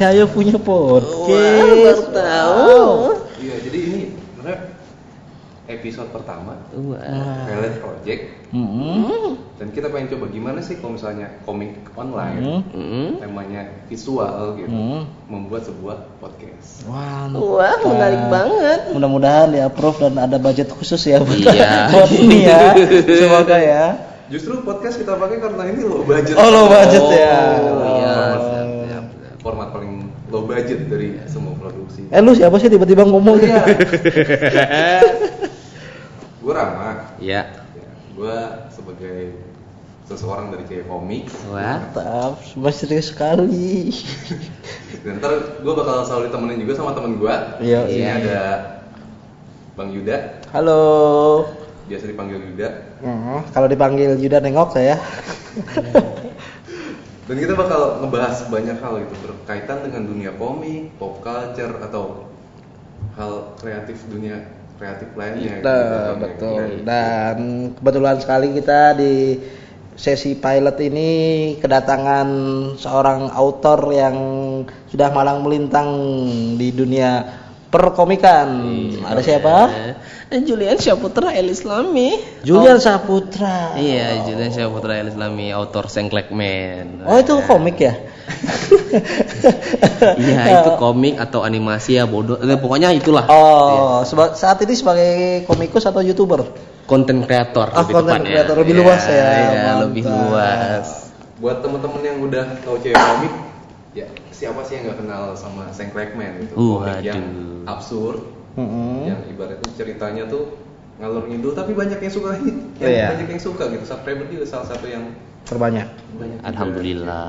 saya punya podcast. Wah, baru tahu. Iya, jadi ini episode pertama. Violet Project Mm-mm. dan kita pengen coba gimana sih kalau misalnya komik online Mm. Mm. temanya visual gitu Mm. membuat sebuah podcast. Wah, Wah, menarik banget. Mudah-mudahan di approve dan ada budget khusus ya buat, Iya. buat ini ya. Semoga ya. Justru podcast kita pakai karena ini low budget. Oh, low budget ya. Oh, iya. Format, low budget dari semua produksi. Eh lu siapa sih tiba-tiba ngomong? Iya. gue Rama. Ya. Ya, gue sebagai seseorang dari kayak komik. Wah. Mantap, serius sekali. Dan ntar gue bakal selalu ditemenin juga sama temen gue. Iya, Di sini iya. ada Bang Yuda, Halo. biasa dipanggil Yuda. Hmm, kalau dipanggil Yuda nengok saya. Dan kita bakal ngebahas banyak hal gitu berkaitan dengan dunia komik, pop culture atau hal kreatif dunia kreatif lainnya. Nah, gitu. betul. Dan kebetulan sekali kita di sesi pilot ini kedatangan seorang autor yang sudah malang melintang di dunia perkomikan. Ada siapa? Eh, Julian Syaputra El Islami. Julian Saputra. Iya, Julian Syaputra El Islami, autor Sengklek Man. Oh itu komik ya? Iya, itu komik atau animasi ya bodoh. Eh, pokoknya itulah. Oh, seba- saat ini sebagai komikus atau youtuber? Konten kreator Ah, lebih konten kreator, lebih Iya, luas ya. Iya, lebih luas. Buat temen-temen yang udah tahu cewek komik, ya siapa sih yang nggak kenal sama Sam Crackman itu komik yang absurd, Mm-mm. yang ibaratnya ceritanya tuh ngalur ngidul tapi banyak yang suka yang Iya. banyak yang suka gitu. Subscriber dia salah satu yang Terbanyak. banyak juga. Alhamdulillah.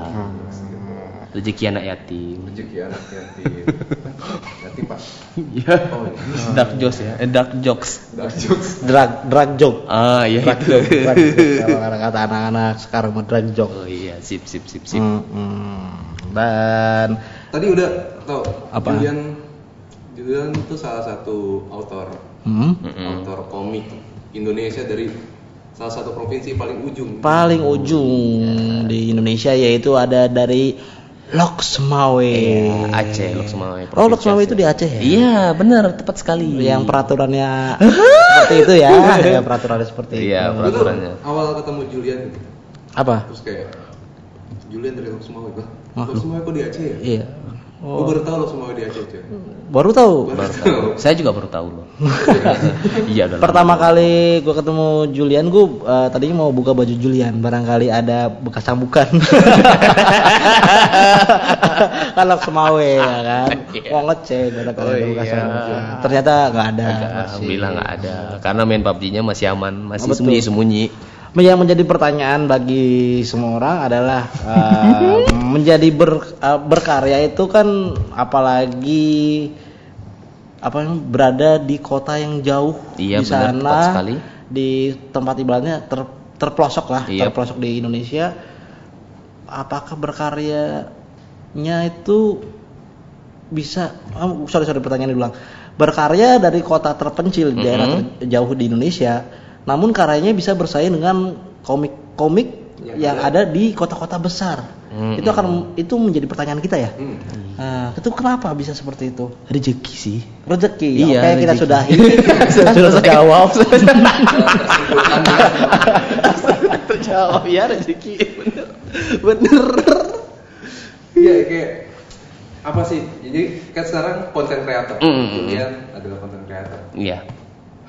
Rezeki anak yatim. Rezeki anak yatim. yatim pak. Iya. Oh, iya. Dark jokes ya. Eh, dark jokes. Dark jokes. Drag, drag joke. Ah, iya Drag itu. joke, drag. Kalau kata anak-anak sekarang mah drag joke. Oh iya, sip sip sip sip. Mm-mm. Dan Tadi udah tau Apa? Julian Julian itu salah satu autor hmm, Mm-mm. autor komik Indonesia dari salah satu provinsi paling ujung. paling ujung di Indonesia yaitu ada dari Loksmawe. Iya, Aceh Loksmawe. Oh, Loksmawe itu di Aceh ya? Iya, benar, tepat sekali. Yang peraturannya seperti itu ya, ya peraturannya seperti Iya, itu. Tuh peraturannya. awal ketemu Julian gitu. Apa? Terus kayak Julian dari Loksmawe gua. Ah, Loksmawe kok di Aceh ya? Iya. Oh, baru tahu Loksmawe di Aceh, cuy. baru tahu. Baru tahu. Saya juga baru tahu loh. iya. Pertama kali gue ketemu Julian, gue uh, tadinya mau buka baju Julian, barangkali ada bekas cambukan. kan Loksmawe ya kan, Iya. mau ngecek ada Oh, ada bekas iya. cambukan. Ternyata nggak ada. Enggak, nggak ada. Karena main PUBG-nya masih aman, masih Oh, sembunyi-sembunyi. Yang menjadi pertanyaan bagi semua orang adalah uh, menjadi ber- uh, berkarya itu kan apalagi apa yang berada di kota yang jauh Iya, di benar, sana tepat sekali. di tempat ibaratnya ter- terpelosok lah Iya. terpelosok di Indonesia apakah berkaryanya itu bisa oh, sorry sorry pertanyaan diulang berkarya dari kota terpencil di daerah Mhm. ter- jauh di Indonesia namun karyanya bisa bersaing dengan komik-komik Yang yang ada di kota-kota besar Mhm. itu akan itu menjadi pertanyaan kita ya Hmm. Nah, itu kenapa bisa seperti itu Rezeki sih. rezeki Iya, oke kita rezeki. sudahi sudah terjawab Terjawab ya rezeki. Bener. Bener. Iya kayak apa sih? Jadi kan sekarang konten kreator. Mm. Julian adalah konten kreator. Iya.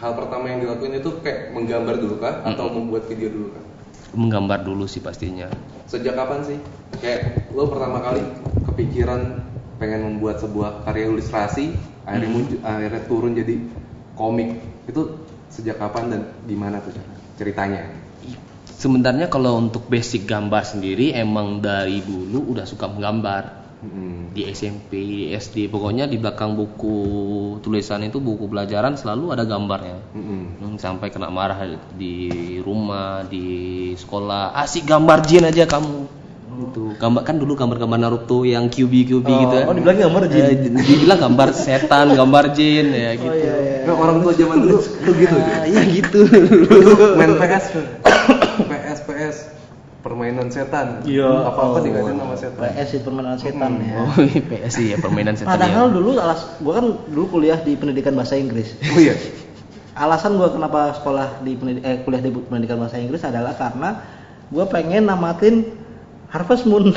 Hal pertama yang dilakuin itu kayak menggambar dulu kah atau membuat video dulu kah? Menggambar dulu sih pastinya. Sejak kapan sih? Kayak lo pertama kali kepikiran pengen membuat sebuah karya ilustrasi, akhirnya muncul, akhirnya turun jadi komik. Itu sejak kapan dan gimana tuh cara- ceritanya? Sebenarnya kalau untuk basic gambar sendiri emang dari dulu udah suka menggambar. Hmm. di SMP, di SD, pokoknya di belakang buku tulisan itu buku pelajaran selalu ada gambarnya. Hmm, sampai kena marah di rumah, di sekolah. Asik gambar jin aja kamu. Gitu. Gambar kan dulu gambar-gambar Naruto yang QB QB Oh, gitu. oh, dibilang gambar jin? Eh, dibilang gambar setan, gambar jin ya gitu. Nah, orang tua zaman dulu tuh gitu. Ah, Iya gitu. Main PS. permainan setan. Iya. Apa-apa oh, dikaitin sama setan. PS itu permainan setan ya. Oh, PS ya permainan setan Padahal ya. dulu alas gua kan dulu kuliah di pendidikan bahasa Inggris. Oh iya. Alasan gua kenapa sekolah di pendidik, eh, kuliah di pendidikan bahasa Inggris adalah karena gua pengen namatin Harvest Moon.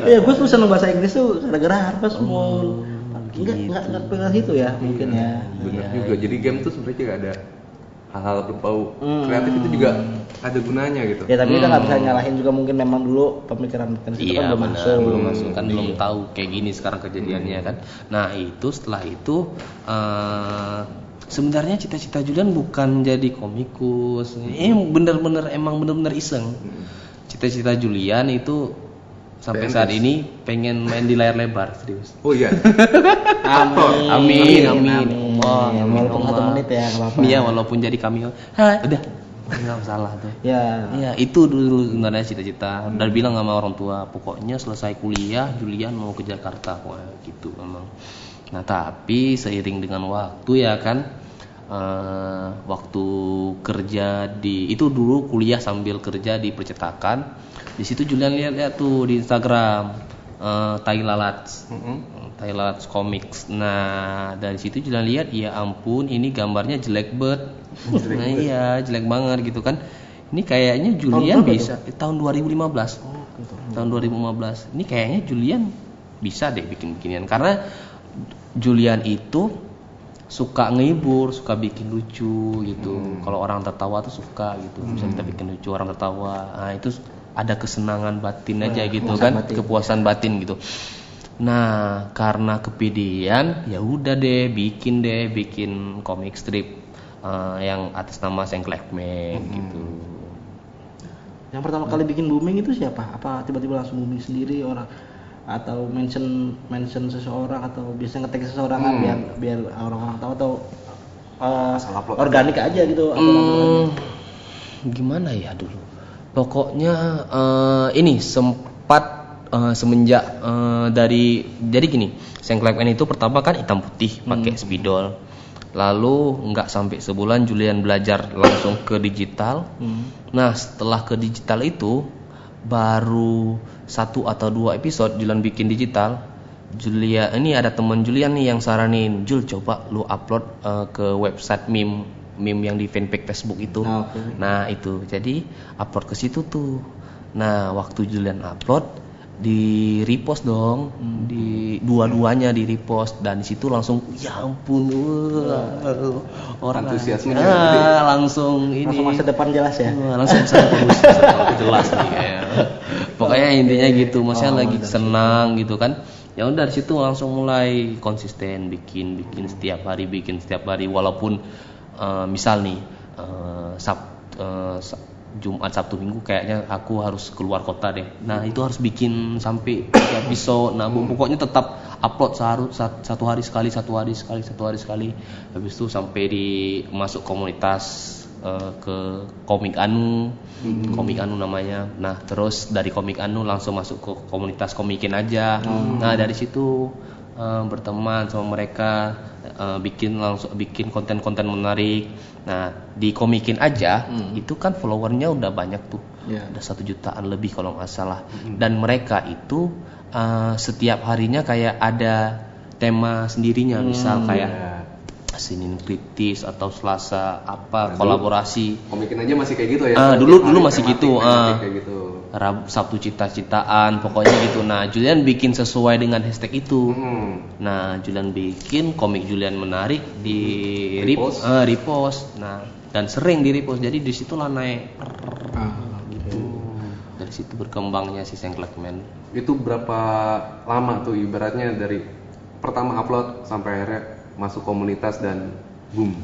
Iya, gua tuh seneng bahasa Inggris tuh gara-gara Harvest Moon. Enggak enggak enggak pengen itu ya mungkin ya. Benar Iya, juga. Jadi game tuh sebenarnya juga ada hal-hal berbau Hmm. kreatif itu juga ada gunanya gitu. Ya tapi kita nggak bisa Hmm. nyalahin juga mungkin memang dulu pemikiran pemikiran itu kan Iya belum masuk. belum masuk kan belum tahu kayak gini sekarang kejadiannya kan. Nah itu setelah itu eh sebenarnya cita-cita Julian bukan jadi komikus, eh bener-bener emang bener-bener iseng. Cita-cita Julian itu sampai saat ini pengen main di layar lebar serius. Oh iya. Amin. Amin, amin. Ya, amin, walaupun satu menit ya apa-apa. Iya walaupun jadi cameo. Hah, udah nggak masalah tuh. Ya. Iya itu dulu sebenarnya cita-cita. Udah bilang sama orang tua, pokoknya selesai kuliah Julian mau ke Jakarta, Wah, gitu memang. Nah tapi seiring dengan waktu ya kan, eh, waktu kerja di itu dulu kuliah sambil kerja di percetakan. Di situ Julian lihat-lihat tuh di Instagram eh, Tai Lalats. Mm-mm. Tai Lalats Comics. Nah, dari situ Julian lihat, ya ampun, ini gambarnya jelek banget. nah, iya, jelek banget gitu kan. Ini kayaknya Julian berapa bisa eh, tahun 2015. Tahun 2015. Ini kayaknya Julian bisa deh bikin beginian karena Julian itu suka ngehibur, suka bikin lucu gitu. Kalau orang tertawa tuh suka gitu. Bisa kita bikin lucu orang tertawa. Nah, itu ada kesenangan batin aja gitu kan, batin. kepuasan batin gitu. Nah, karena kepedean, ya udah deh bikin deh bikin komik strip eh, yang atas nama Sengklekmen gitu. Yang pertama kali bikin booming itu siapa? Apa tiba-tiba langsung booming sendiri orang atau mention mention seseorang atau biasa ngetek seseorang kan Hmm. biar biar orang-orang tahu atau uh, organik aja gitu? Hmm, gimana ya dulu? Pokoknya eh, ini sempat eh, semenjak eh, dari jadi gini, Sengklekmen itu pertama kan hitam putih pakai spidol. Lalu nggak sampai sebulan Julian belajar langsung ke digital. Hmm. Nah setelah ke digital itu baru satu atau dua episode Julian bikin digital. Julia ini ada teman Julian nih yang saranin Jul coba lu upload eh, ke website meme meme yang di fanpage Facebook itu. Nah, oke. Nah itu jadi upload ke situ tuh. Nah waktu Julian upload di repost dong, di dua-duanya di repost dan di situ langsung ya ampun wah, orang Antusiasmenya ah, langsung ini langsung masa depan jelas ya. Wah, langsung bisa terus jelas nih kayak. Pokoknya intinya gitu, maksudnya Oh, lagi senang gitu kan. Ya udah dari situ langsung mulai konsisten bikin bikin setiap hari bikin setiap hari walaupun eh, misal nih eh, sab eh, sa- Jumat Sabtu Minggu kayaknya aku harus keluar kota deh. Nah, itu harus bikin sampai tiap episode. Nah, pokoknya tetap upload seharu- sat- satu hari sekali, satu hari sekali, satu hari sekali. Habis itu sampai di masuk komunitas eh, ke komik anu komik anu namanya nah terus dari komik anu langsung masuk ke komunitas komikin aja nah dari situ eh, berteman sama mereka eh, bikin langsung bikin konten-konten menarik nah di komikin aja itu kan followernya udah banyak tuh Iya. udah satu jutaan lebih kalau nggak salah dan mereka itu eh, setiap harinya kayak ada tema sendirinya misal kayak Ya. Senin kritis atau Selasa apa Nah, kolaborasi Komikin aja masih kayak gitu ya. Setiap dulu- dulu masih tematik, gitu, ah. kayak gitu. Rabu Sabtu cita-citaan pokoknya gitu. Nah Julian bikin sesuai dengan hashtag itu. Hmm. nah Julian bikin komik Julian menarik di Repost. repost. ah, repost. Nah dan sering di repost. Jadi di situlah naik. Ah, gitu. dari situ berkembangnya si Sengklekmen Itu berapa lama tuh ibaratnya dari pertama upload sampai akhirnya masuk komunitas dan boom?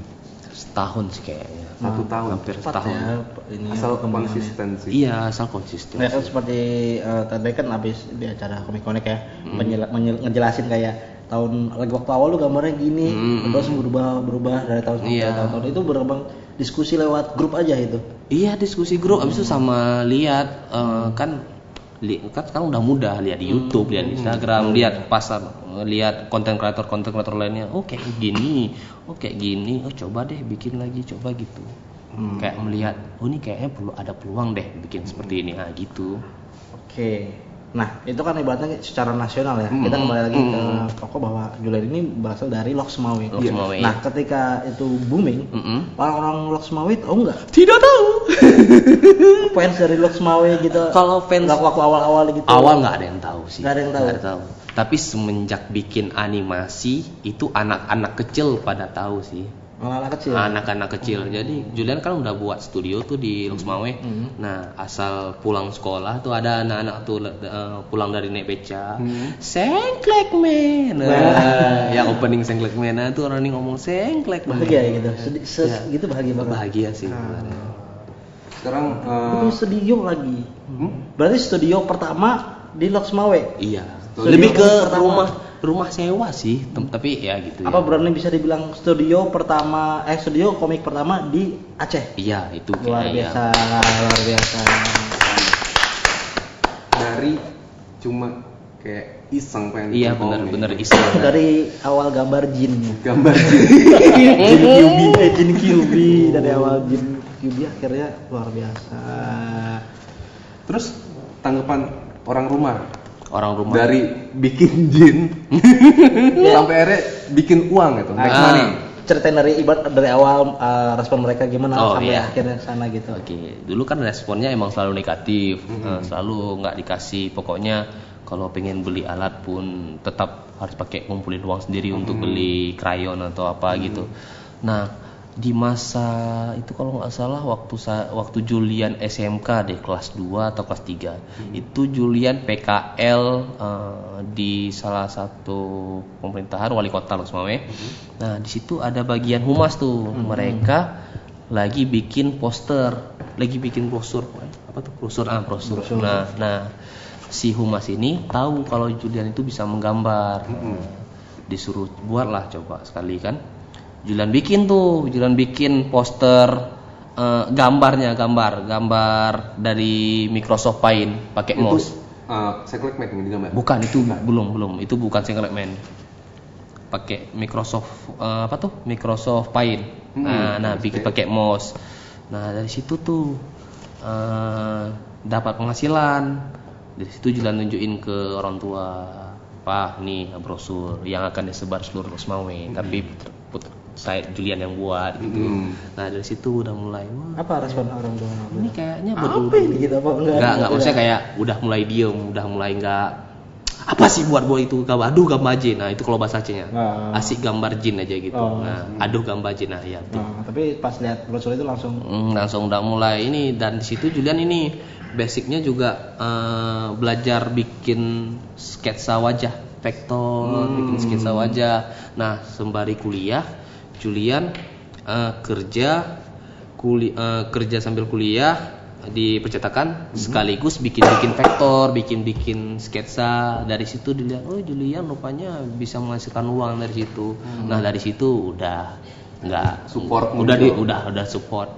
Setahun sih kayaknya satu tahun. hampir setahun ya ini Asal perkembangannya. konsistensi. iya asal konsisten Nah, kan seperti eh, tadi kan habis di acara komik konek ya Hmm. menyel- ngejelasin kayak tahun lagi waktu awal lu gambarnya gini Hmm, terus berubah berubah dari tahun ke Iya. tahun itu berkembang diskusi lewat grup aja itu Iya diskusi grup abis itu sama lihat eh, kan kan sekarang udah mudah lihat di YouTube, lihat di Instagram, lihat pasar, lihat konten kreator konten kreator lainnya. Oh kayak gini, oh kayak gini, oh coba deh bikin lagi, coba gitu. Hmm. kayak melihat oh ini kayaknya perlu ada peluang deh bikin seperti ini ah gitu Oke. Nah, itu kan ibaratnya secara nasional ya. Hmm. Kita kembali lagi ke Hmm. pokok bahwa Julian ini berasal dari Lok Sumawe. Lok Sumawe. Nah, ketika itu booming, Mm-mm. orang-orang Lok Sumawe tahu nggak? tidak tahu Fans dari Lok Sumawe gitu. Kalau fans- Waktu- awal-awal gitu. awal nggak ada yang tahu sih Nggak ada yang tahu. Nggak tapi semenjak bikin animasi itu anak-anak kecil pada tahu sih Malah anak kecil. anak-anak kecil. Jadi Julian kan udah buat studio tuh di Loksmawe. Hmm. Nah, asal pulang sekolah tuh ada anak-anak tuh eh, pulang dari naik beca. Hmm. Sengklek men. Nah, Wah. yang opening Sengklek men nah, tuh orang ini ngomong Sengklek men. Bahagia ya gitu. Sedih, se- Ya. gitu bahagia banget. Bahagia sih. Ah. sebenarnya. Sekarang eh, Itu studio lagi. hmm? Berarti studio pertama di Lok Sumawe. Iya. Studio Lebih ke pertama. rumah rumah sewa sih, tem- tapi ya gitu Apa ya. berani bisa dibilang studio pertama eh studio komik pertama di Aceh? Iya, itu Luar kayaknya. biasa, luar biasa. dari cuma kayak iseng pengen Iya, bikin komik. benar-benar iseng. dari awal gambar jin. gambar jin QB, eh, jin QB dari awal jin QB akhirnya luar biasa. terus tanggapan orang rumah Orang rumah. dari bikin jin sampai akhirnya bikin uang gitu make Ah. money Ceritain dari ibarat dari awal uh, respon mereka gimana Oh, sampai iya. akhirnya sana gitu. Oke, dulu kan responnya emang selalu negatif, Eh, selalu nggak dikasih. Pokoknya kalau pengen beli alat pun tetap harus pakai ngumpulin uang sendiri untuk beli krayon atau apa gitu. Nah, di masa itu kalau nggak salah waktu waktu Julian SMK deh kelas 2 atau kelas 3 itu Julian PKL eh, di salah satu pemerintahan wali kota Los Sumawe. Nah di situ ada bagian humas tuh. Mereka lagi bikin poster, lagi bikin brosur. Apa tuh? Brosur ah brosur. Brosur. Nah nah si humas ini tahu kalau Julian itu bisa menggambar, disuruh buatlah coba sekali kan. Julian bikin tuh, Julian bikin poster eh, gambarnya gambar gambar dari Microsoft Paint pakai itu mouse. uh, klik make ini gambar Bukan itu belum belum itu bukan Secret Man. Pakai Microsoft eh, apa tuh? Microsoft Paint. Hmm, nah, nah bikin pakai mouse. Nah dari situ tuh eh, dapat penghasilan. Dari situ Julian nunjukin ke orang tua. Pak, nih brosur yang akan disebar seluruh Rosmawe. Tapi put- put- saya Julian yang buat gitu. Hmm. Nah dari situ udah mulai wah Apa respon orang tua? ini kayaknya apa betul ini gitu apa enggak? Enggak, enggak maksudnya kayak udah mulai diem, udah mulai enggak apa sih buat buat itu gambar aduh gambar jin nah itu kalau bahasa Acehnya Ah. asik gambar jin aja gitu Oh. nah aduh gambar jin nah ya tuh Nah, tapi pas lihat brosur itu langsung Hmm, langsung udah mulai ini dan di situ Julian ini basicnya juga eh, belajar bikin sketsa wajah vektor bikin sketsa wajah nah sembari kuliah Julian eh, kerja kuli, eh, kerja sambil kuliah di percetakan sekaligus bikin-bikin vektor, bikin-bikin sketsa. Dari situ dilihat, oh Julian rupanya bisa menghasilkan uang dari situ. Nah dari situ udah nggak Support udah di, udah udah support.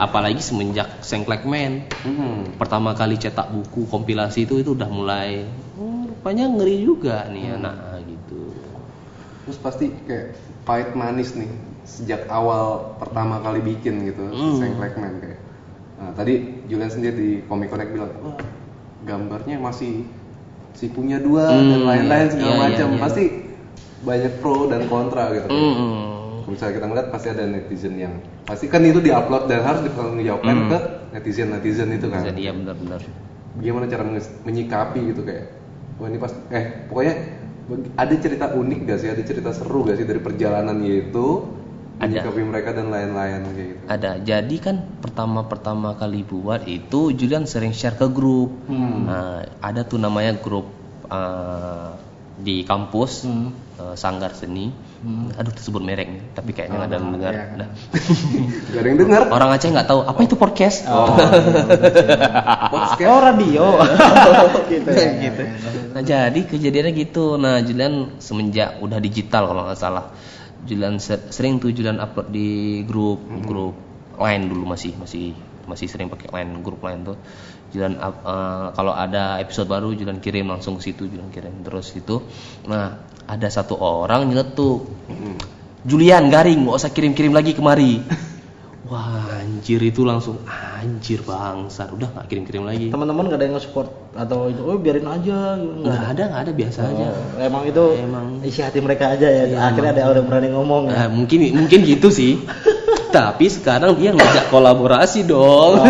Apalagi semenjak Sengklek Man Hmm. pertama kali cetak buku kompilasi itu itu udah mulai oh, rupanya ngeri juga nih anak gitu. terus pasti kayak pahit manis nih sejak awal pertama kali bikin gitu Hmm. Sengklek Man kayak nah, tadi Julian sendiri di Comic Connect bilang wah gambarnya masih sikunya dua dan Hmm, lain-lain iya, segala iya, macam iya. pasti banyak pro dan kontra gitu Mm-mm. Kalau misalnya kita ngeliat pasti ada netizen yang pasti kan itu diupload dan harus dipertanggungjawabkan Hmm. ke netizen netizen itu kan Jadi ya benar-benar. gimana cara menyikapi gitu kayak wah ini pas eh pokoknya ada cerita unik gak sih ada cerita seru gak sih dari perjalanannya itu Ada. menyikapi mereka dan lain-lain kayak gitu Ada. Jadi kan pertama-pertama kali buat itu Julian sering share ke grup. Hmm. Nah, ada tuh namanya grup eh, di kampus Hmm. eh, Sanggar Seni. Hmm. Aduh tersebut merek tapi kayaknya nggak ada yang Oh, dengar. iya. Nah, gak ada yang dengar Orang Aceh nggak tahu apa itu podcast. Oh, podcast oh radio. gitu ya. gitu. Nah jadi kejadiannya gitu. Nah Julian semenjak udah digital kalau nggak salah, Julian ser- sering tuh Julian upload di grup grup lain dulu masih masih masih sering pakai line grup lain tuh. Julian up- eh, kalau ada episode baru Julian kirim langsung ke situ Julian kirim terus itu. Nah ada satu orang nyeletuk. Julian garing nggak usah kirim-kirim lagi kemari. wah anjir itu langsung anjir bangsat udah nggak kirim-kirim lagi Teman-teman gak ada yang nge-support atau itu, oh biarin aja nggak ada nggak ada biasa aja Oh, emang itu Emang. isi hati mereka aja ya. Iya, Akhirnya ada orang berani ngomong ya. Nah, mungkin mungkin gitu sih tapi sekarang dia ngajak kolaborasi dong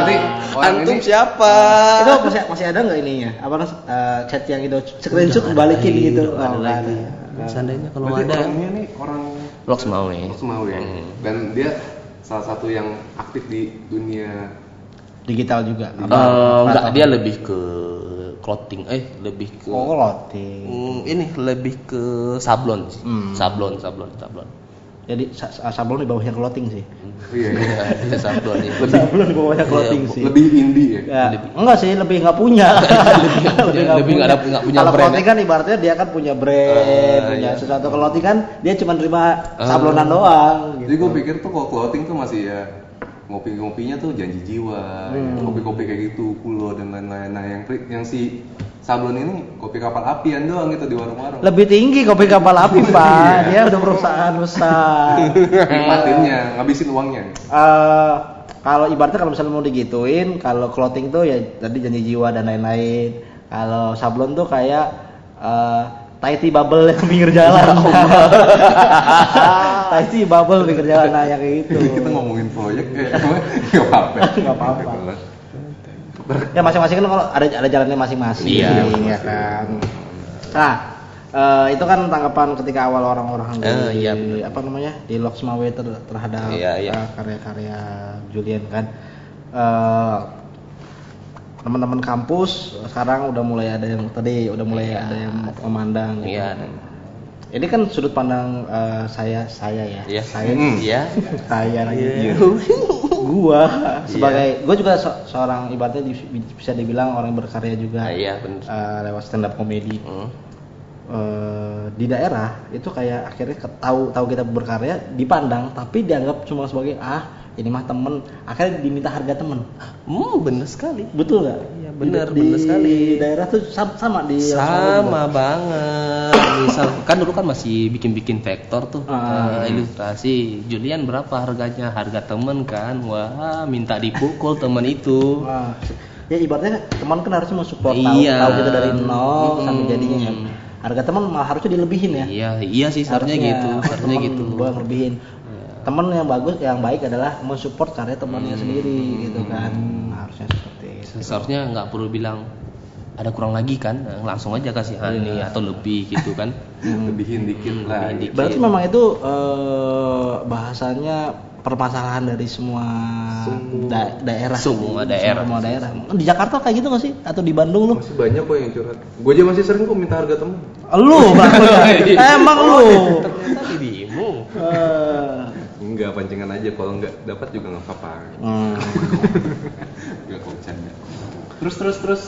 Nanti orang antum ini- siapa itu masih masih ada nggak ininya? Apa uh, chat yang itu screenshot balikin ada, gitu? ada Oh, lagi. seandainya kalau Berarti ada orangnya nih orang Vlog Semawe Semau ya. Hmm. Dan dia salah satu yang aktif di dunia Digital juga. Eh, enggak dia lebih ke clothing eh lebih ke Oh, clothing. Hmm, ini lebih ke sablon sih. Hmm. Sablon, sablon, sablon. Jadi sa- sablon di bawahnya clothing sih. Oh, iya, iya. Dia sablon ini. Sablon di bawahnya clothing Iya, sih. lebih indie ya. Ya, Lebih- enggak sih, lebih nggak punya. lebih nggak ada- nggak punya Kalau brand clothing kan ibaratnya dia kan punya brand, Ah, punya iya. sesuatu. Clothing kan dia cuma terima Ah. sablonan doang. Jadi Gitu. gue pikir tuh kalau clothing tuh masih ya ngopi-ngopinya tuh janji jiwa, Hmm. gitu. kopi-kopi kayak gitu, kulo dan lain-lain. Nah yang yang si sablon ini kopi kapal apian doang gitu di warung-warung. Lebih tinggi kopi kapal api, Pak. Dia udah perusahaan besar. Nikmatinnya, ngabisin uangnya. Eh, kalau ibaratnya kalau misalnya mau digituin, kalau clothing tuh ya tadi janji jiwa dan lain-lain. Kalau sablon tuh kayak eh Taiti bubble yang pinggir jalan. Taiti bubble pinggir jalan nah yang kayak gitu. Kita ngomongin proyek, eh, nggak apa-apa. Nggak apa-apa. Ya masing-masing kan kalau ada ada jalannya masing-masing Iya. ya kan. Nah, eh, itu kan tanggapan ketika awal orang-orang di Eh, iya, bener. apa namanya di Lox Mawe ter- terhadap Iya, iya. eh, karya-karya Julian kan. Eh, teman-teman kampus sekarang udah mulai ada yang tadi udah mulai ada yang memandang. gitu. Iya. Ini kan sudut pandang eh, saya saya ya. Iya. Saya Hmm, Iya. saya lagi. Iya. gua sebagai gua juga se- seorang ibaratnya di- bisa dibilang orang berkarya juga. Ah, Iya, benar. eh, lewat stand up comedy. Hmm. Eh, di daerah itu kayak akhirnya tahu tahu kita berkarya dipandang tapi dianggap cuma sebagai ah ini mah temen akhirnya diminta harga temen Hmm, bener sekali. betul nggak Iya, benar, di, benar sekali. di daerah tuh sama, sama di Sama banget. Misal kan dulu kan masih bikin-bikin vektor tuh. Ah. eh, ilustrasi. Julian berapa harganya? Harga temen kan. Wah, minta dipukul temen itu. Wah, ya ibaratnya teman kan harusnya mensupport tahu, Iya. tahu kita dari nol sampai Mm-mm. jadinya ya. Harga teman malah harusnya dilebihin ya. Iya, iya sih seharusnya gitu. Seharusnya gitu. gua ngelebihin. Temen yang bagus, yang baik adalah mensupport karya temannya Hmm. sendiri gitu kan. Harusnya seperti itu. Seharusnya nggak perlu bilang ada kurang lagi kan, langsung aja kasih hani atau lebih gitu kan. Lebihin dikit lah. lebihin dikit. Berarti memang itu eh, bahasanya permasalahan dari semua, Semua. da- daerah. Semua daerah. Semua daerah. Di Jakarta kayak gitu nggak sih? Atau di Bandung lu? Masih banyak kok yang curhat. Gue aja masih sering kok minta harga temen. Lu. Emang lu. Ternyata dirimu. Enggak pancingan aja kalau nggak dapat juga nggak apa-apa. hmm. Gak kok bercanda. Terus terus terus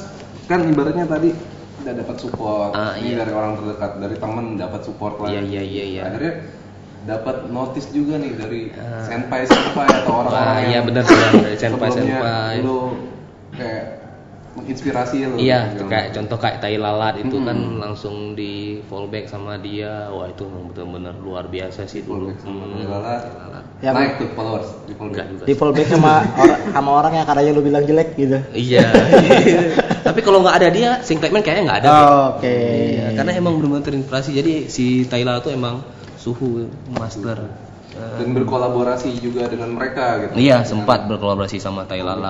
kan ibaratnya tadi udah dapat support Ah, ini iya. dari orang terdekat dari temen dapat support lagi. Iya, iya, iya, iya. Akhirnya dapat notice juga nih dari Ah. senpai senpai atau orang-orang Wah, iya yang benar dari senpai sebelumnya senpai. Lu kayak menginspirasi lu. Iya, gitu. kayak contoh kayak tai lalat itu Mm-mm. kan langsung di fallback sama dia. Wah, itu memang benar-benar luar biasa sih dulu. Hmm. Tai lalat. Yang- naik tuh followers di fallback. juga. Di fallback sama orang sama orang yang karyanya lu bilang jelek gitu. Iya. Tapi kalau nggak ada dia, Singletman kayaknya nggak ada. deh. Oke. Iya, karena emang benar-benar terinspirasi. Jadi si Thailand tuh emang suhu master. Dan berkolaborasi juga dengan mereka gitu. iya, sempat berkolaborasi sama Thailand.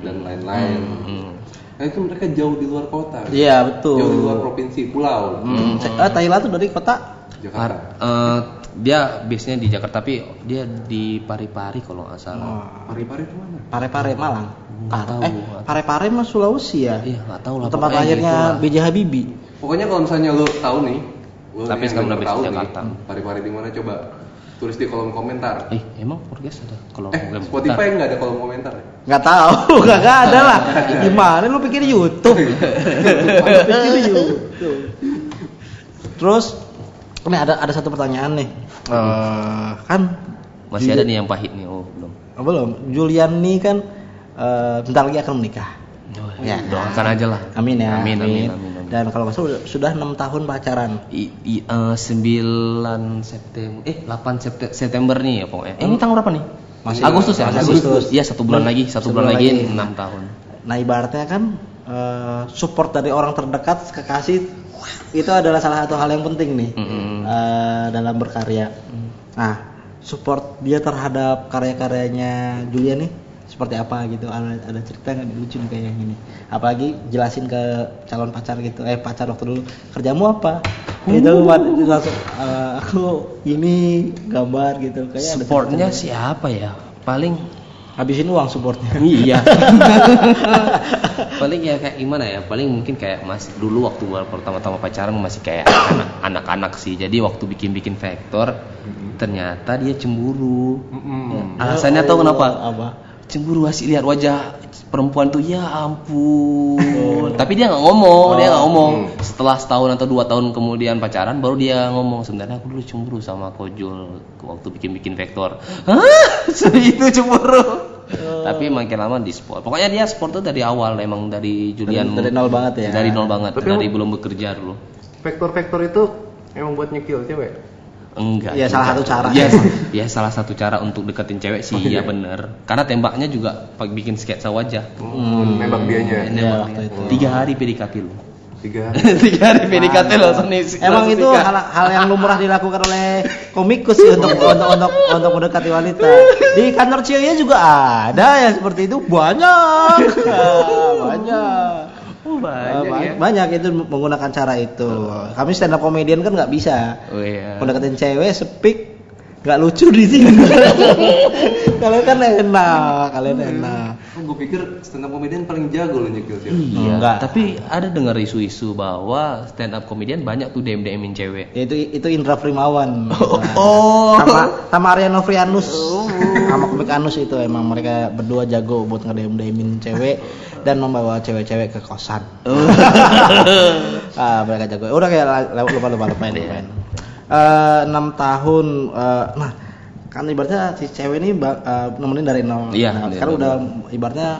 Dan lain-lain. Hmm. Nah itu mereka jauh di luar kota. Iya, betul. Jauh di luar provinsi, pulau. Hmm. Eh, Thailand tuh dari kota Jakarta. Eh, dia biasanya di Jakarta tapi dia di Parepare kalau nggak salah. oh, Pari-pari itu mana? Pare-Pare Malang. Nggak Par- tahu. eh, Pare-Pare mah Sulawesi ya? Iya, nggak tahu lah. Tempat lahirnya. B.J. Habibie. Pokoknya kalau misalnya lu tahu nih, lu Tapi sekarang udah di Jakarta. Pari-pari di mana coba tulis di kolom komentar. Eh, emang podcast ada kalau Eh, program Spotify nggak ada kolom komentar ya? Nggak tahu, nggak ada lah. Gimana lu pikir YouTube? Pikir YouTube. Terus ini ada ada satu pertanyaan nih. Eh, kan Masih ada nih yang pahit nih. Oh, belum. Oh, belum. Julian nih kan eh, bentar lagi akan menikah. Oh, Ya. Doakan aja lah. Amin ya. Amin, amin, amin, amin. Dan kalau nggak salah sudah- enam tahun pacaran. I, i- eh, 9 September eh 8 Septe- September nih ya pokoknya. Eh, ini tanggal berapa nih? Masih- Agustus ya? masih Agustus. Iya, satu bulan lagi, satu Satu bulan bulan lagi. 6 tahun. Nah ibaratnya kan eh, support dari orang terdekat kekasih itu adalah salah satu hal yang penting nih Mm-mm. eh, dalam berkarya. Nah support dia terhadap karya-karyanya Julia nih seperti apa gitu ada, ada cerita nggak lucu nih kayak yang ini apalagi jelasin ke calon pacar gitu eh pacar waktu dulu kerjamu apa itu Uh. langsung eh, aku ini gambar gitu kayak Supportnya siapa ya? Paling habisin uang supportnya iya. Paling ya kayak gimana ya? Paling mungkin kayak masih dulu waktu pertama-tama pacaran masih kayak anak- anak-anak sih. Jadi waktu bikin-bikin vektor ternyata dia cemburu. Mm-mm. Alasannya tau kenapa? apa cemburu masih lihat wajah perempuan tuh ya ampun. Tapi dia nggak ngomong dia nggak ngomong. Setelah setahun atau dua tahun kemudian pacaran baru dia ngomong sebenarnya aku dulu cemburu sama kojol waktu bikin bikin vektor. Hah? Itu cemburu. Tapi makin lama di sport pokoknya dia sport tuh dari awal emang dari Julian Dari- dari nol banget ya? dari nol banget Tapi dari belum bekerja dulu. Vektor-vektor itu emang buat nyekil cewek. Enggak Ya, juga. salah satu cara. ya, ya salah satu cara untuk deketin cewek sih ya bener karena tembaknya juga bikin sketsa wajah Hmm, nembak dianya. Iya, waktu itu. tiga hari PDKT lu Tiga. tiga hari PDKT langsung nih Emang langsung itu hal, hal yang lumrah dilakukan oleh komikus sih untuk untuk untuk untuk mendekati wanita. Di kantor Cia juga ada yang seperti itu banyak. banyak. Oh, Eh, banyak. ba- ya. Banyak itu menggunakan cara itu. Kami stand up comedian kan nggak bisa. oh iya. Mendekatin cewek sepik nggak lucu di sini. kalian kan enak, kalian enak. Oh, gue pikir stand up comedian paling jago loh nyekil cewek. Iya, Enggak. tapi ada dengar isu-isu bahwa stand up comedian banyak tuh DM DMin cewek. Ya, itu itu Indra Primawan. Nah, Oh. sama sama Ariano Frianus sama komik Anus itu emang mereka berdua jago buat ngedem demin cewek dan membawa cewek-cewek ke kosan ah mereka jago udah kayak la- la- lupa lupa lupain lupain Eh, enam tahun eh, nah kan ibaratnya si cewek ini eh, nemenin dari nol Iya, nah, sekarang udah ibaratnya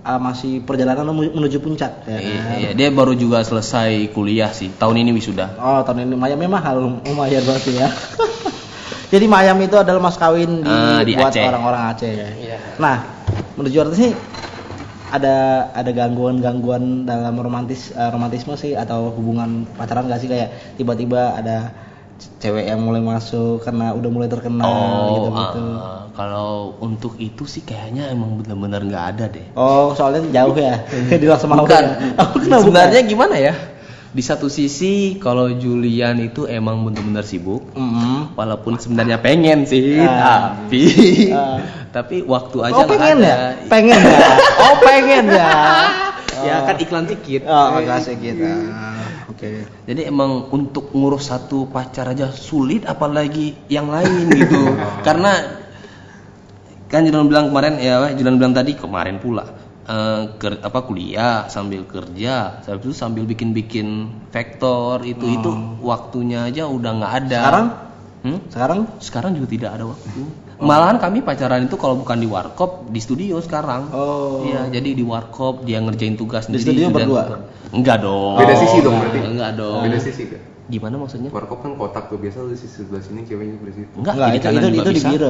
eh, masih perjalanan menuju puncak ya kan? Iya, iya, dia baru juga selesai kuliah sih. Tahun ini wisuda. Oh tahun ini Mayam mahal lumayan berarti ya. Jadi Mayam itu adalah mas kawin di, Ah, di buat Aceh. orang-orang Aceh. Nah menuju artis ini ada ada gangguan-gangguan dalam romantis eh, romantisme sih atau hubungan pacaran gak sih kayak tiba-tiba ada cewek yang mulai masuk karena udah mulai terkenal gitu gitu. ah, kalau untuk itu sih kayaknya emang benar-benar nggak ada deh. Oh soalnya jauh ya di Laksamana. Bukan. ya? Oh, kenapa Sebenarnya gimana ya? Di satu sisi kalau Julian itu emang benar-benar sibuk, bukan? Mm-mm. walaupun sebenarnya pengen sih, Ah. tapi Ah. tapi waktu aja Oh pengen ada. ya? Pengen ya? Oh pengen ya? Ya kan iklan tiket. Oh, agak asik gitu. Oke. Jadi emang untuk ngurus satu pacar aja sulit apalagi yang lain gitu. Karena kan Julian bilang kemarin ya, Julian bilang tadi kemarin pula eh, ker- apa kuliah sambil kerja, sambil itu sambil bikin-bikin vektor itu itu waktunya aja udah nggak ada. Sekarang? Hmm? Sekarang Sekarang juga tidak ada waktu. Malahan kami pacaran itu kalau bukan di warkop di studio sekarang. Oh. Iya, jadi di warkop dia ngerjain tugas Di sendiri, studio kerjaan berdua? tugas. Enggak dong. Beda sisi dong berarti. Enggak dong. Beda sisi kan. Gimana maksudnya? Warkop kan kotak tuh biasa lu di sisi sebelah sini ceweknya sebelah situ. Enggak, Enggak, itu itu itu di biro.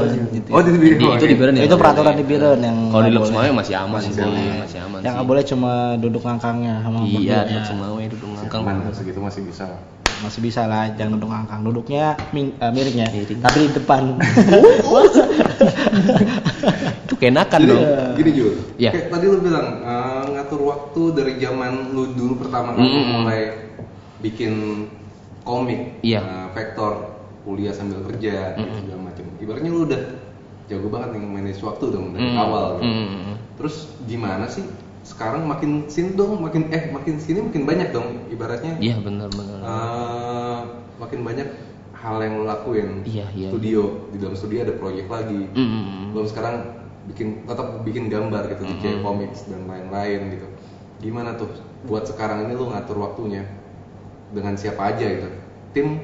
Oh di biro. Di- itu di biro nih. Itu peraturan di biro yang Kalau di boleh. Mawai masih aman sih, boleh. masih aman Yang sih. nggak boleh cuma duduk ngangkangnya sama Iya. Lux Mawai duduk ngangkang. Mana segitu masih bisa. Masih bisa lah, jangan duduk ngangkang. Duduknya ming, eh, miring ya, Miring. tapi di depan. Itu kenakan dong. gini Jul. Iya. Kayak tadi lu bilang eh, ngatur waktu dari zaman lu dulu pertama kali Mm-mm. mulai bikin komik, Iya. eh, vektor kuliah sambil kerja gitu, Mm-mm. segala macam. Ibaratnya lu udah jago banget nih manage waktu dong dari Mm, awal. Gitu. mm. Terus gimana sih sekarang makin sini dong, makin eh makin sini makin banyak dong ibaratnya. Iya, benar-benar. eh, makin banyak hal yang lo lakuin. Iya, iya. Studio di dalam studio ada proyek lagi. Mm. Belum sekarang bikin tetap bikin gambar gitu di Mm-hmm. Comics dan lain-lain gitu. Gimana tuh buat sekarang ini lo ngatur waktunya dengan siapa aja gitu? Tim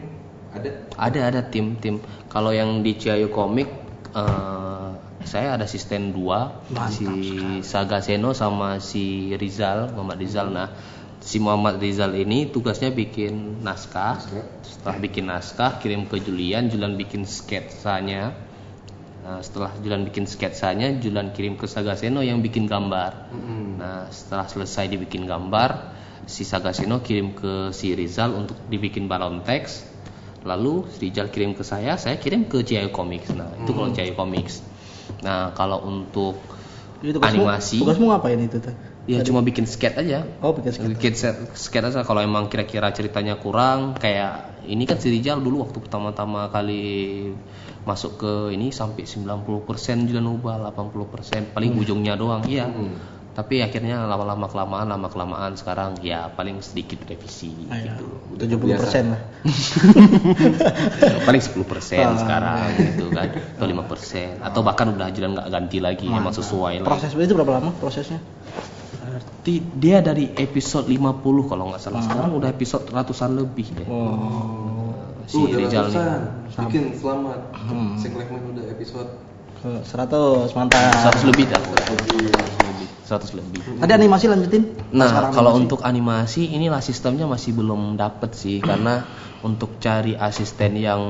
ada? Ada ada tim tim. Kalau yang di Ciayu Komik eh, saya ada asisten dua Mantap si Saga Seno sama si Rizal Muhammad Rizal. Nah si Muhammad Rizal ini tugasnya bikin naskah. Setelah bikin naskah kirim ke Julian, Julian bikin sketsanya. Nah, setelah Julian bikin sketsanya, Julian kirim ke Sagaseno yang bikin gambar. Nah, setelah selesai dibikin gambar, si Sagaseno kirim ke si Rizal untuk dibikin balon teks. Lalu si Rizal kirim ke saya, saya kirim ke Ciao Comics. Nah, itu kalau Ciao Comics. Nah, kalau untuk Jadi tugasmu- animasi, Tugasmu ngapain itu teh? ya cuma bikin sketch aja. Oh, bikin sketch. Bikin sketch aja kalau emang kira-kira ceritanya kurang kayak ini kan si Rizal dulu waktu pertama-tama kali masuk ke ini sampai 90% juga ubah 80% paling ujungnya doang iya Hmm. Tapi akhirnya lama-lama kelamaan lama kelamaan sekarang ya paling sedikit revisi Ah, ya. gitu 70 persen lah. paling 10% Ah, sekarang gitu kan atau 5% atau bahkan udah jalan nggak ganti lagi emang sesuai lah Proses itu berapa lama prosesnya? berarti dia dari episode 50 kalau nggak salah sekarang udah episode ratusan lebih deh Oh, si Uh, Rizal nih ratusan. Bikin selamat. Hmm. Segmen udah episode 100 mantap. 100 lebih dah 100 lebih Tadi animasi lanjutin. Nah, Sekarang kalau animasi. untuk animasi inilah sistemnya masih belum dapet sih karena untuk cari asisten yang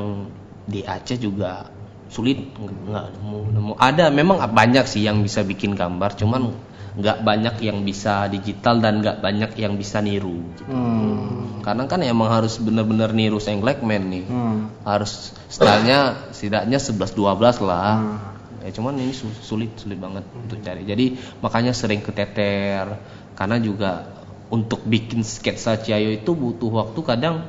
di Aceh juga sulit nggak nemu, nemu. Ada memang banyak sih yang bisa bikin gambar, cuman nggak banyak yang bisa digital dan nggak banyak yang bisa niru. Hmm. Karena kan emang harus bener-bener niru Sang Blackman nih. Hmm. Harus stylenya setidaknya 11-12 lah. Hmm. Ya cuman ini su- sulit sulit banget untuk cari. Jadi makanya sering keteter karena juga untuk bikin sketsa Ciayo itu butuh waktu kadang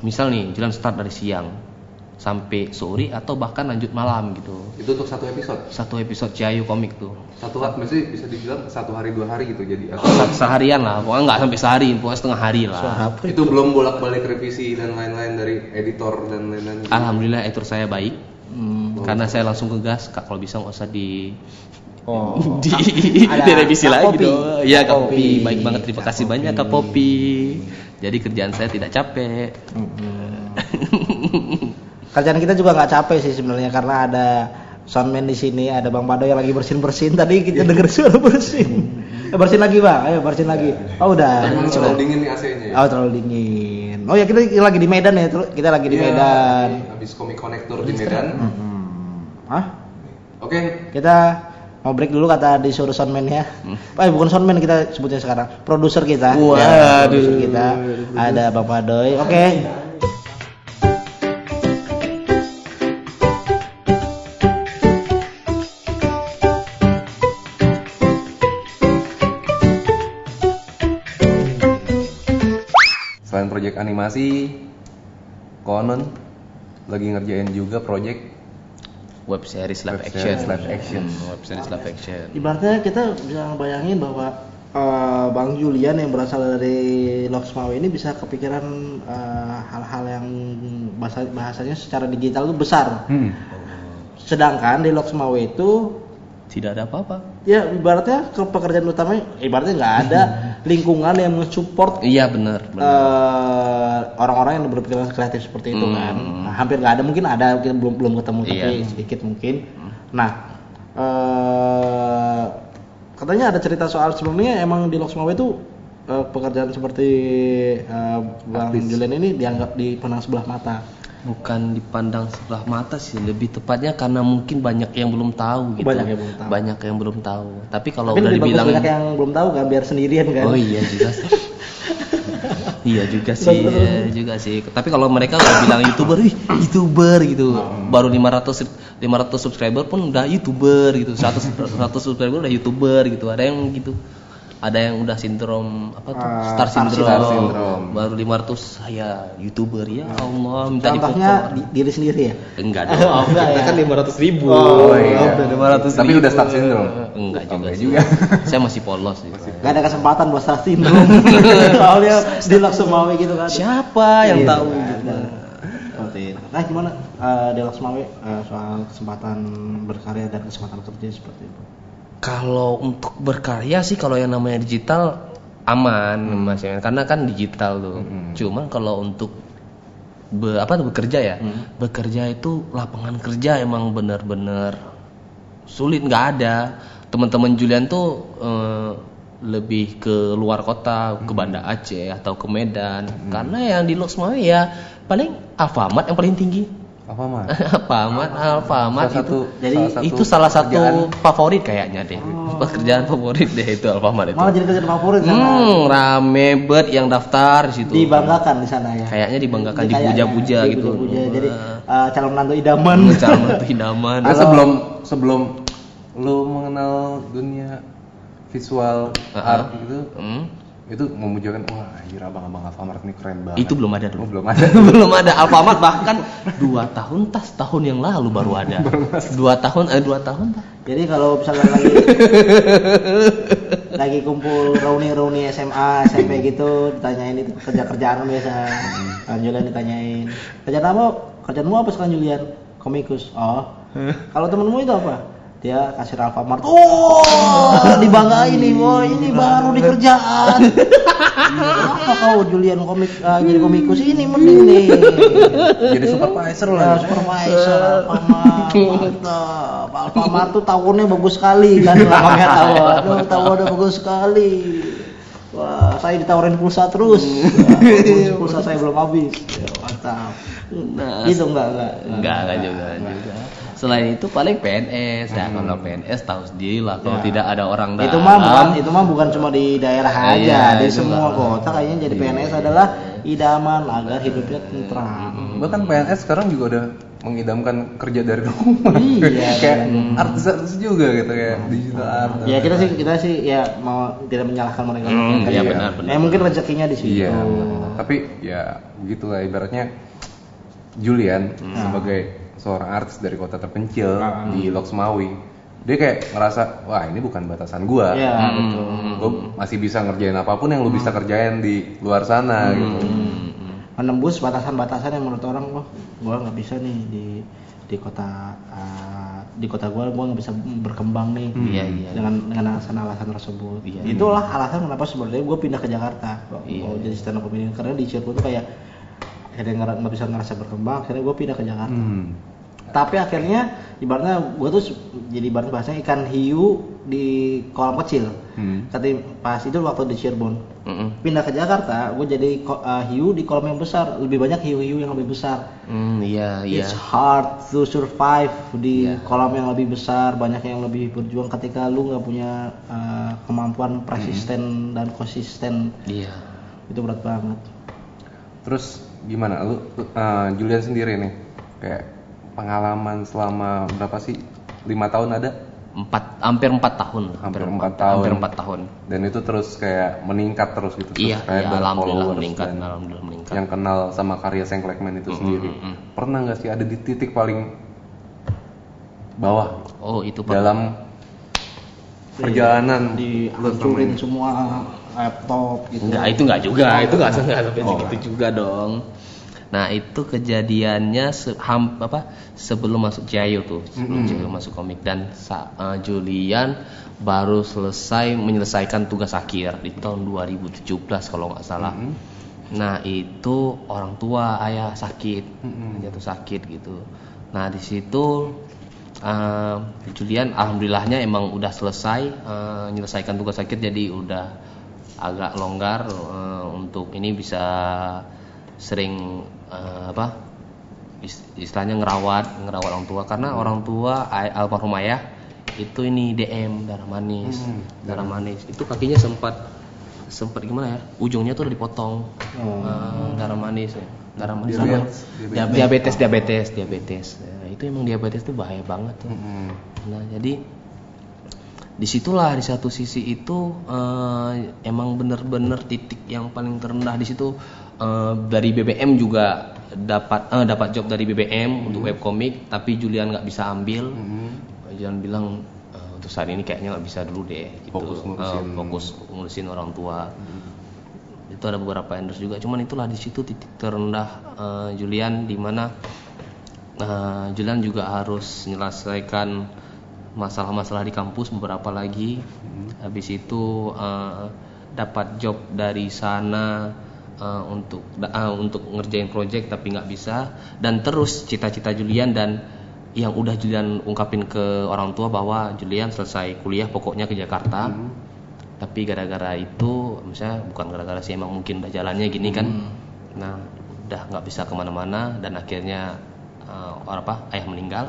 misal nih jalan start dari siang sampai sore atau bahkan lanjut malam gitu. itu untuk satu episode. Satu episode Ciayo komik tuh. Satu hari, maksudnya bisa dibilang satu hari dua hari gitu jadi. Se- Seharian lah, pokoknya nggak sampai sehari, pokoknya setengah hari lah. Apa itu belum bolak-balik revisi dan lain-lain dari editor dan lain-lain. gitu. Alhamdulillah editor saya baik Hmm. karena saya langsung ke gas kak kalau bisa nggak usah di Oh. di Ada direvisi Kak lagi Popi. dong. Ya Kak Kak Popi. Popi, baik banget terima Kak kasih Popi. banyak Kak Popi. Jadi kerjaan saya tidak capek. Mm-mm. Kerjaan kita juga nggak capek sih sebenarnya karena ada soundman di sini, ada Bang Pado yang lagi bersin bersin. Tadi kita denger suara bersin. Eh, bersin lagi bang, ayo bersin lagi. Oh udah. Sudah. terlalu dingin nih AC-nya ya. Oh terlalu dingin. Oh ya kita lagi di Medan ya, kita lagi di Iya, Medan. Habis komik konektor di Medan. Hmm. Hah? Oke, Kita mau break dulu kata disuruh soundman ya. Eh bukan soundman kita sebutnya sekarang, produser kita. Waduh. Ya, produser kita. Ada Bang Padoy. Oke. selain proyek animasi, konon lagi ngerjain juga proyek Web series live Web action. series live action. Hmm, web series live action. Ibaratnya kita bisa bayangin bahwa eh, Bang Julian yang berasal dari Loksmawe ini bisa kepikiran eh, hal-hal yang bahasa bahasanya secara digital itu besar. Hmm. Sedangkan di Loksmawe itu Tidak ada apa-apa. ya ibaratnya ke pekerjaan utamanya ibaratnya nggak ada lingkungan yang mensupport Iya benar, eh, orang-orang yang berpikiran kreatif seperti itu Hmm. kan. Nah, hampir nggak ada mungkin ada kita belum belum ketemu tapi Iya. Hmm. sedikit mungkin. Nah, eh katanya ada cerita soal sebelumnya emang di Loksmawe itu eh, pekerjaan seperti eh, Bang Artis. Julian ini dianggap dipandang sebelah mata. Bukan dipandang sebelah mata sih, lebih tepatnya karena mungkin banyak yang belum tahu gitu. Banyak yang belum tahu. Banyak yang belum tahu. Tapi kalau Tapi udah dibilang banyak yang belum tahu kan biar sendirian kan. Oh iya juga sih. iya juga sih, iya juga sih. Tapi kalau mereka udah bilang youtuber, ih youtuber gitu. Baru 500 sub- 500 subscriber pun udah youtuber gitu. 100 100 subscriber udah youtuber gitu. Ada yang gitu. Ada yang udah sindrom apa tuh? Ah, Star Star syndrome. syndrome. Baru 500 saya youtuber ya Allah minta Contohnya dipukul. di- diri sendiri ya. Enggak dong. Oh, enggak ya. kan 500 ribu. Oh, iya. udah 500 Tapi ribu. udah Star syndrome? Enggak juga Enggak sih. juga. Saya masih polos gitu. Gak ada kesempatan buat Star Syndrome. Soalnya di Loksmawe gitu kan. Siapa yang Iya, tahu gitu? Nah, gimana eh, di Loksmawe eh, soal kesempatan berkarya dan kesempatan kerja seperti itu? Kalau untuk berkarya sih kalau yang namanya digital aman Mas Yan. karena kan digital tuh. Hmm. Cuman kalau untuk be, apa tuh bekerja ya? Hmm. Bekerja itu lapangan kerja emang bener-bener sulit nggak ada. Teman-teman Julian tuh eh, lebih ke luar kota, ke Banda Aceh atau ke Medan. Karena yang di Loksmawe ya paling Alfamart yang paling tinggi. Apa mah? Alfamart, Alfamart Salah itu. satu- Jadi salah satu itu salah satu pekerjaan. favorit kayaknya deh. Pekerjaan favorit deh itu Alfamart itu. Malah jadi kerjaan favorit sana. Hmm, rame bet yang daftar di situ. Dibanggakan di sana ya. Kayaknya dibanggakan, dipuja-puja gitu. dipuja-puja. Jadi Wah. eh, calon menantu idaman. calon menantu idaman. Nah, sebelum sebelum lu mengenal dunia visual Uh-uh. art gitu, Hmm, itu memujakan wah anjir abang-abang Alfamart ini keren banget. itu belum ada Oh, dulu. belum ada. belum ada Alfamart bahkan dua tahun tas tahun yang lalu baru ada. dua tahun eh dua tahun tas. Jadi kalau misalnya lagi lagi kumpul reuni-reuni SMA, SMP gitu, ditanyain itu kerja-kerjaan biasa. Kan Julian ditanyain, kerjaan apa? Kerjaanmu apa sekarang Julian? Komikus. Oh. Kalau temenmu itu apa? Dia kasir Alfamart. Oh, dibanggain nih, boy. Ini baru di kerjaan. Apa kau Julian komik ah, jadi komikus ini mending nih. Jadi supervisor Ya, lah. supervisor Alfamart, mantap. Alfamart tuh tahunnya bagus sekali kan lamanya tahu. Aduh, tahunnya bagus sekali. Wah, saya ditawarin pulsa terus. Wah, pulsa saya belum habis. Ya, mantap. Nah, Gitu enggak enggak. Enggak, enggak juga, juga. Selain itu paling PNS, ya kalau PNS tahu sendiri lah kalau Ya. tidak ada orang dalam. Itu mah bukan itu mah bukan cuma di daerah aja, Iya, di semua kota kayaknya jadi PNS adalah idaman agar hidupnya tentram. Bahkan PNS sekarang juga udah mengidamkan kerja dari rumah. Iya, kayak iya. artis-artis juga gitu kayak digital art. Ya kita sih kita sih ya mau tidak menyalahkan mereka. Hmm, iya, juga- benar, benar. Ya mungkin rezekinya di situ. Iya. Tapi ya begitulah ibaratnya Julian sebagai seorang artis dari kota terpencil di Loksmawi, dia kayak ngerasa wah ini bukan batasan gua. Iya, Hmm. betul. Gue masih bisa ngerjain apa pun yang lu bisa kerjain di luar sana gitu. Hmm, Menembus batasan-batasan yang menurut orang loh, gua nggak bisa nih di di kota uh, di kota gua gua nggak bisa berkembang nih Iya, iya. dengan dengan alasan-alasan tersebut. Iya. Itulah alasan kenapa sebenarnya gua pindah ke Jakarta. Gua Iya. mau jadi stand up comedian karena di Cirebon tuh kayak akhirnya nggak bisa ngerasa berkembang, akhirnya gua pindah ke Jakarta. Hmm. Tapi akhirnya ibaratnya gue tuh jadi ibaratnya bahasanya ikan hiu di kolam kecil. Hmm. Kata pas itu waktu di Cirebon. Mm-mm. Pindah ke Jakarta, gue jadi uh, hiu di kolam yang besar. Lebih banyak hiu-hiu yang lebih besar. Hmm, iya, iya. It's hard to survive di Iya. kolam yang lebih besar. Banyak yang lebih berjuang ketika lu nggak punya uh, kemampuan persisten dan konsisten. Iya. Itu berat banget. Terus gimana lu eh, Julian sendiri nih kayak pengalaman selama berapa sih lima tahun ada Empat, hampir empat tahun. Hampir empat tahun. Hampir empat tahun. dan itu terus kayak meningkat terus gitu Iya, subscriber, iya, alhamdulillah meningkat, dan alhamdulillah meningkat. yang kenal sama karya Sengklekman itu sendiri mm, mm. pernah nggak sih ada di titik paling bawah Oh, itu Pak. dalam perjalanan Dihancurin semua laptop gitu. Enggak, itu enggak juga. itu enggak enggak sampai Oh. segitu juga dong. Nah, itu kejadiannya se- ham- apa? Sebelum masuk Jayo tuh, sebelum Jayo masuk komik dan sa- eh, Julian baru selesai menyelesaikan tugas akhir di tahun 2017 kalau nggak salah. Mm-mm. Nah, itu orang tua ayah sakit, Mm-mm. jatuh sakit gitu. Nah, di situ eh, Julian alhamdulillahnya emang udah selesai eh, menyelesaikan tugas akhir jadi udah agak longgar eh, untuk ini bisa sering eh, apa is- istilahnya ngerawat ngerawat orang tua. Karena orang tua almarhum ayah itu ini DM darah manis Hmm, darah manis. itu kakinya sempat sempat gimana ya ujungnya tuh udah dipotong. Oh. Eh, darah manis ya darah manis Diabetes, apa? diabetes diabetes diabetes. Ya, itu emang diabetes tuh bahaya banget tuh. Mm-mm. Nah, jadi di situlah di satu sisi itu eh, emang bener-bener titik yang paling terendah di situ. Eh, dari BBM juga dapat eh, dapat job dari BBM untuk webcomic tapi Julian nggak bisa ambil. Mm-mm. Julian bilang "Eh, untuk saat ini kayaknya nggak bisa dulu deh gitu. Fokus ngurusin. Eh, fokus ngurusin orang tua. Itu ada beberapa endorse juga cuman itulah di situ titik terendah eh, Julian di mana eh, Julian juga harus menyelesaikan masalah-masalah di kampus beberapa lagi. Habis itu eh, dapat job dari sana eh, untuk eh, untuk ngerjain project tapi nggak bisa. Dan terus cita-cita Julian dan yang udah Julian ungkapin ke orang tua bahwa Julian selesai kuliah pokoknya ke Jakarta. Tapi gara-gara itu misalnya bukan gara-gara sih emang mungkin udah jalannya gini kan. Nah udah nggak bisa ke mana-mana dan akhirnya orang apa ayah meninggal.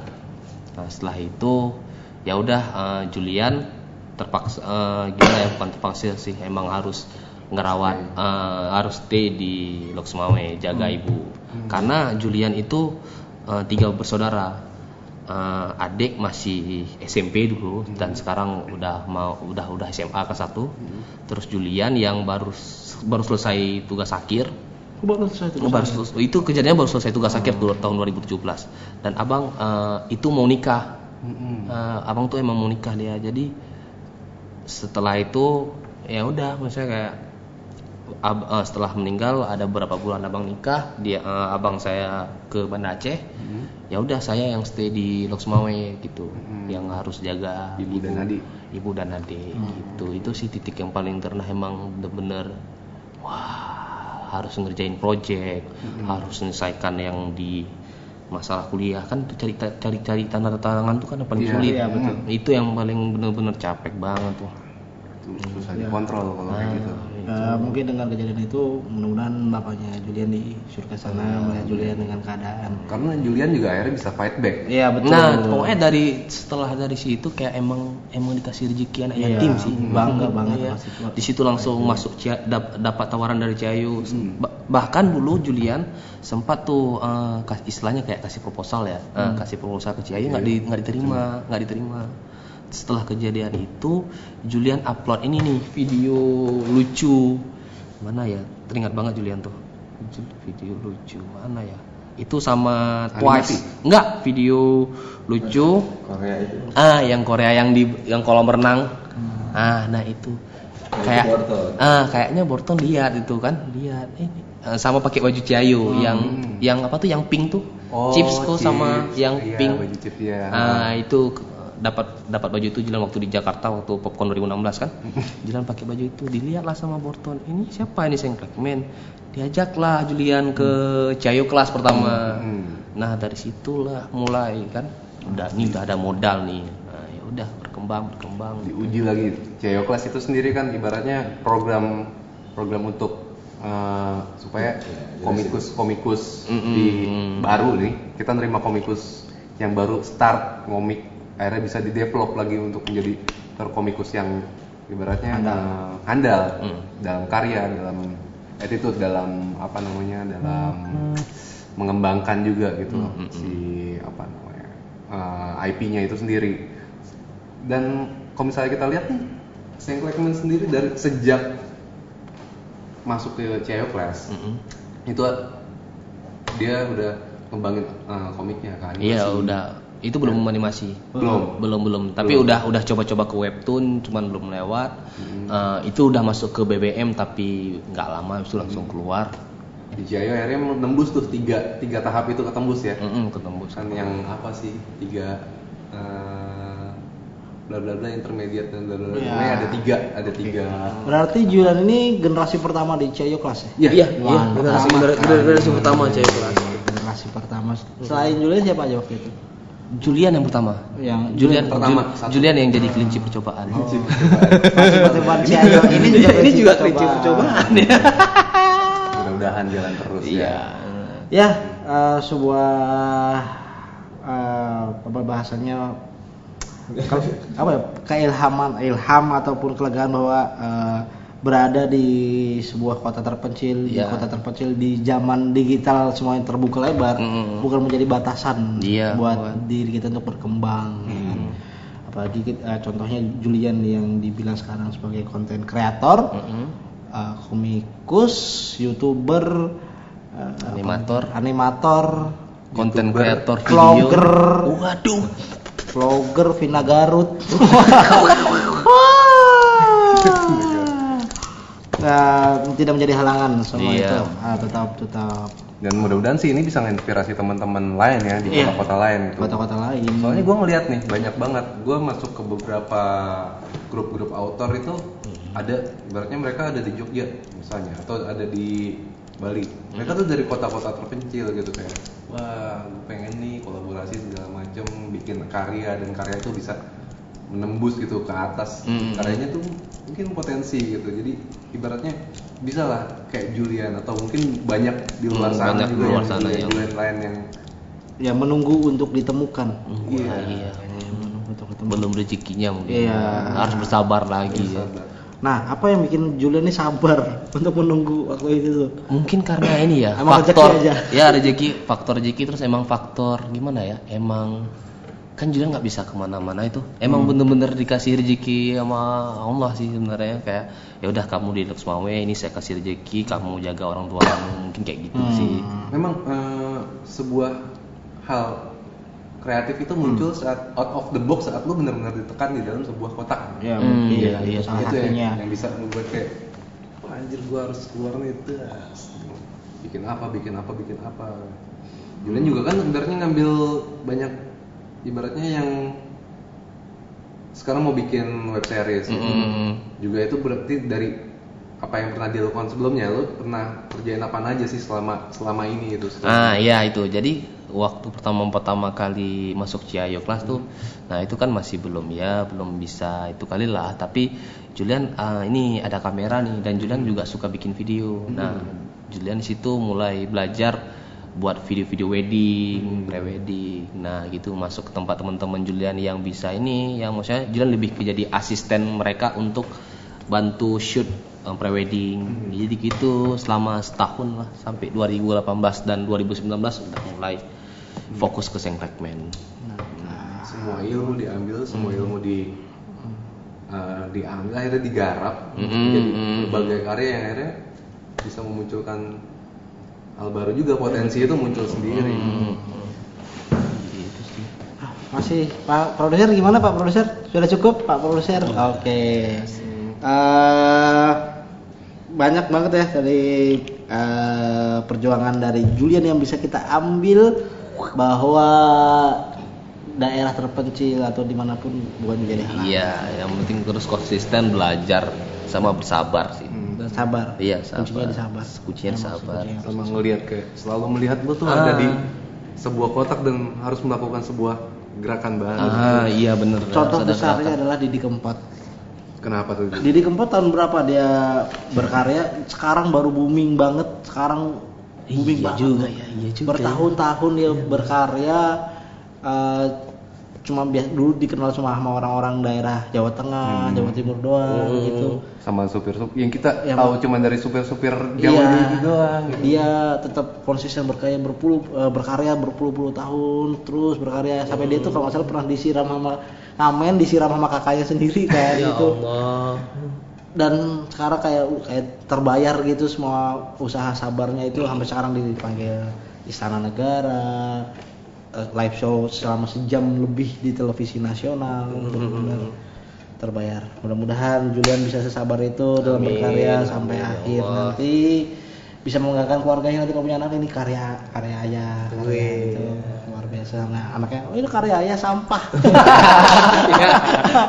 Nah setelah itu ya udah eh, Julian terpaksa eh, gimana ya bukan terpaksa sih emang harus ngerawat eh, harus stay di Loksmawe jaga ibu. Karena Julian itu eh, tiga bersaudara. Eh, adik masih SMP dulu dan sekarang udah mau udah udah SMA kelas 1 terus Julian yang baru baru selesai tugas akhir. Baru selesai itu. Oh, baru selesai- itu kejadiannya baru selesai tugas akhir dulu tahun 2017 dan abang eh, itu mau nikah Eh, abang tuh emang mau nikah dia. Jadi setelah itu ya udah maksudnya kayak ab- eh, setelah meninggal ada beberapa bulan abang nikah dia eh, abang saya ke Banda Aceh. Ya udah saya yang stay di Loksmawe gitu. Hmm. yang harus jaga Ibu dan adik. ibu dan adik gitu. Itu sih titik yang paling terendah emang bener-bener wah harus ngerjain project harus menyelesaikan yang di masalah kuliah. Kan tuh cari cari cari tanda tangan tuh kan yang paling Iya, sulit. iya, betul. itu yang paling bener-bener capek banget tuh. Tuh, susah dikontrol kalau kayak gitu Eh, mungkin dengan kejadian itu mudah-mudahan bapaknya Julian di surga sana melihat Julian dengan keadaan. karena Julian juga akhirnya bisa fight back. Iya betul. nah pokoknya dari setelah dari situ kayak emang emang dikasih rezeki anak Iya, yatim sih bangga banget Iya. pasti. di situ langsung masuk Cia- dap- dapat tawaran dari Ciayu. Ba- bahkan dulu Julian sempat tuh eh, kas- istilahnya kayak kasih proposal ya. Eh, kasih proposal ke Ciayu nggak di, nggak diterima nggak diterima setelah kejadian itu Julian upload ini nih video lucu. Mana ya? Teringat banget Julian tuh. Video lucu mana ya? Itu sama Animasi? Twice. Enggak video lucu. Korea itu. Ah yang Korea yang di yang kolam renang. Ah nah itu. Kayak Borton. ah kayaknya Borton lihat itu kan. Lihat eh, eh, sama pakai baju Ciayu yang yang apa tuh yang pink tuh. Chips tuh sama yang Iya, pink. baju chips ya ah itu dapat dapat baju itu Jilan waktu di Jakarta waktu Popcorn 2016 kan Jilan pakai baju itu dilihatlah sama Borton ini siapa ini Sengklek men diajaklah Julian ke Ciayu kelas pertama Hmm. Nah dari situlah mulai kan udah ini udah ada modal nih. Nah, ya udah berkembang berkembang. diuji lagi CEO Class itu sendiri kan ibaratnya program program untuk eh, supaya komikus komikus Mm-mm. di baru nih kita nerima komikus yang baru start komik akhirnya bisa di develop lagi untuk menjadi komikus yang ibaratnya eh, handal. Mm. dalam karya dalam attitude dalam apa namanya dalam mengembangkan juga gitu loh si apa namanya eh, IP-nya itu sendiri. Dan kalau misalnya kita lihat nih Saint sendiri dari sejak masuk ke CEO Class Mm-mm. itu dia udah ngembangin eh, komiknya kan Iya udah itu belum animasi. Belum. Belum belum. Tapi udah udah coba-coba ke webtoon cuman belum lewat. Eh, itu udah masuk ke BBM tapi nggak lama itu langsung keluar. di Jayo akhirnya menembus tuh tiga tiga tahap itu ketembus ya Mm-mm, ketembus. kan yang apa sih tiga eh, bla bla bla intermediate dan bla bla bla Ya. Pokoknya ada tiga ada tiga Berarti Julian ini generasi pertama di Cayo kelas ya? Iya, Iya, Wah, iya, generasi pertama generasi cewek kelas. Generasi pertama. Selain Julian siapa aja waktu itu? Julian yang pertama. Yang Julian pertama, Ju-. Julian yang jadi kelinci percobaan. Masih pertemuan Ciayo ini juga ini juga kelinci percobaan ya. mudah-mudahan jalan terus Iya. ya Ya, eh, sebuah eh, apa bahasannya kalau apa ya keilhaman ilham ataupun kelegaan bahwa eh, berada di sebuah kota terpencil di Iya. kota terpencil di zaman digital semuanya terbuka lebar Mm. bukan menjadi batasan Iya, buat bukan. diri kita untuk berkembang ya kan. apalagi kita- eh, contohnya Julian yang dibilang sekarang sebagai konten kreator Mm-mm. uh, komikus, youtuber, uh, Animator. apa- animator, Konten kreator vlogger, Waduh. vlogger Vina Garut. Nah, tidak menjadi halangan semua Iya. itu. Ah, tetap tetap dan mudah-mudahan sih ini bisa menginspirasi teman-teman lain ya di Iya. kota-kota lain gitu. kota-kota lain. soalnya gue ngeliat nih banyak banget gue masuk ke beberapa grup-grup author itu ada ibaratnya mereka ada di Jogja misalnya atau ada di Bali mereka tuh dari kota-kota terpencil gitu kayak wah gue pengen nih kolaborasi segala macem bikin karya dan karya itu bisa menembus gitu ke atas Hmm. karyanya tuh mungkin potensi gitu jadi ibaratnya bisa lah kayak Julian atau mungkin banyak di luar Hmm, sana banyak di juga luar yang sana Julian, yang- Julian lain yang Ya menunggu untuk ditemukan. Wah, iya. Menunggu untuk ditemukan. belum rezekinya mungkin Iya. harus bersabar lagi ya. Nah, apa yang bikin Julian ini sabar untuk menunggu waktu itu tuh? mungkin karena ini ya Emang faktor rezeki aja. ya rezeki faktor rezeki terus emang faktor gimana ya emang kan Julian nggak bisa ke mana-mana itu. Emang bener-bener dikasih rezeki sama Allah sih sebenarnya. Kayak ya udah kamu di Lux Mawe ini saya kasih rezeki kamu jaga orang tua kamu mungkin kayak gitu sih. Memang eh, sebuah hal kreatif itu muncul Hmm. saat out of the box saat lu benar-benar ditekan di dalam sebuah kotak. Ya, Hmm, iya, iya, itu salah itu satunya. yang, yang bisa membuat kayak wah anjir gua harus keluar nih das." bikin apa bikin apa bikin apa. Julian juga kan sebenarnya ngambil banyak ibaratnya yang sekarang mau bikin web series ya. Mm-mm. juga itu berarti dari apa yang pernah dilakukan sebelumnya lu pernah kerjain apa aja sih selama selama ini itu Ah iya itu. Jadi waktu pertama pertama kali masuk Ciayo kelas tuh, nah itu kan masih belum ya, belum bisa itu kali lah. Tapi Julian ah, ini ada kamera nih dan Julian juga suka bikin video. Nah Julian di situ mulai belajar buat video-video wedding, pre-wedding. Nah gitu masuk ke tempat teman-teman Julian yang bisa ini, yang maksudnya Julian lebih ke jadi asisten mereka untuk bantu shoot eh, pre-wedding. Jadi gitu selama setahun lah sampai 2018 dan 2019 udah mulai fokus ke Sengrekmen. semua ilmu diambil semua ilmu di eh, diambil akhirnya digarap Mm-mm, jadi mm-mm. berbagai karya yang akhirnya bisa memunculkan hal baru juga potensi itu muncul sendiri Gitu sih. Ah, Masih Pak Produser gimana Pak Produser? Sudah cukup Pak Produser? Oke. Eh, banyak banget ya dari eh, perjuangan dari Julian yang bisa kita ambil bahwa daerah terpencil atau di mana pun bukan menjadi hal Iya, yang penting terus konsisten belajar sama bersabar sih. Sabar Iya, sabar. kuncinya di sabar Kuncinya di Emang sabar. sama ngelihat kayak selalu melihat lu tuh Ah. ada di sebuah kotak dan harus melakukan sebuah gerakan baru Ah, iya bener. contoh besarnya gerakan. adalah Didi Kempot kenapa tuh Didi Kempot tahun berapa dia berkarya sekarang baru booming banget sekarang booming Iya banget juga ya, iya juga. bertahun-tahun dia berkarya eh, cuma biasa dulu dikenal cuma sama orang-orang daerah Jawa Tengah Jawa Timur doang Hmm. gitu sama supir-supir yang kita Yang- tahu cuma dari supir-supir Iya, Jawa dulu doang gitu. dia tetap konsisten berkarya berpuluh eh, berkarya berpuluh-puluh tahun terus berkarya sampai dia tuh kalau nggak salah pernah disiram sama ngamen disiram sama kakaknya sendiri kayak Ya gitu Allah. dan sekarang kayak kayak terbayar gitu semua usaha sabarnya itu sampai sekarang dipanggil Istana Negara eh, live show selama sejam lebih di televisi nasional benar-benar terbayar mudah-mudahan Julian bisa sesabar itu dalam Amin. berkarya sampai Amin, ya akhir Allah. nanti bisa membanggakan keluarganya nanti kalau punya anak ini karya karya ayah karya itu luar biasa nah anaknya oh ini karya ayah sampah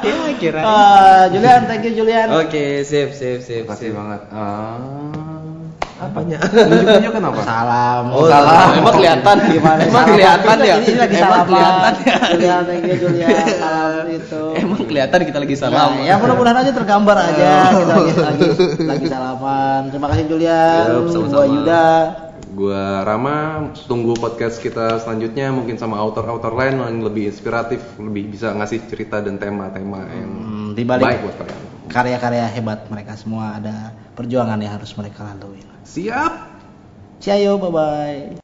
Iya kira. Ah, Julian thank you Julian Oke, sip, sip, sip, Makasih sip. banget. Ah. Apanya? Nunjuk-nunjuk kenapa? Salam. Oh, salam. Emang kelihatan? Gimana? Emang Salam. kelihatan ya? Ini lagi Emang salaman. kelihatan ya? Thank you Julian. Salam itu. Emang kelihatan kita lagi salam. Nah, ya mudah-mudahan aja tergambar aja kita lagi lagi, lagi salaman. Terima kasih Julian. Yap, sama-sama. Gua Yuda. Gua Rama, tunggu podcast kita selanjutnya mungkin sama author-author lain yang lebih inspiratif, lebih bisa ngasih cerita dan tema-tema yang Hmm, di balik baik buat kalian. Karya-karya hebat mereka semua ada perjuangan yang harus mereka lalui. Siap. Ciao, bye bye.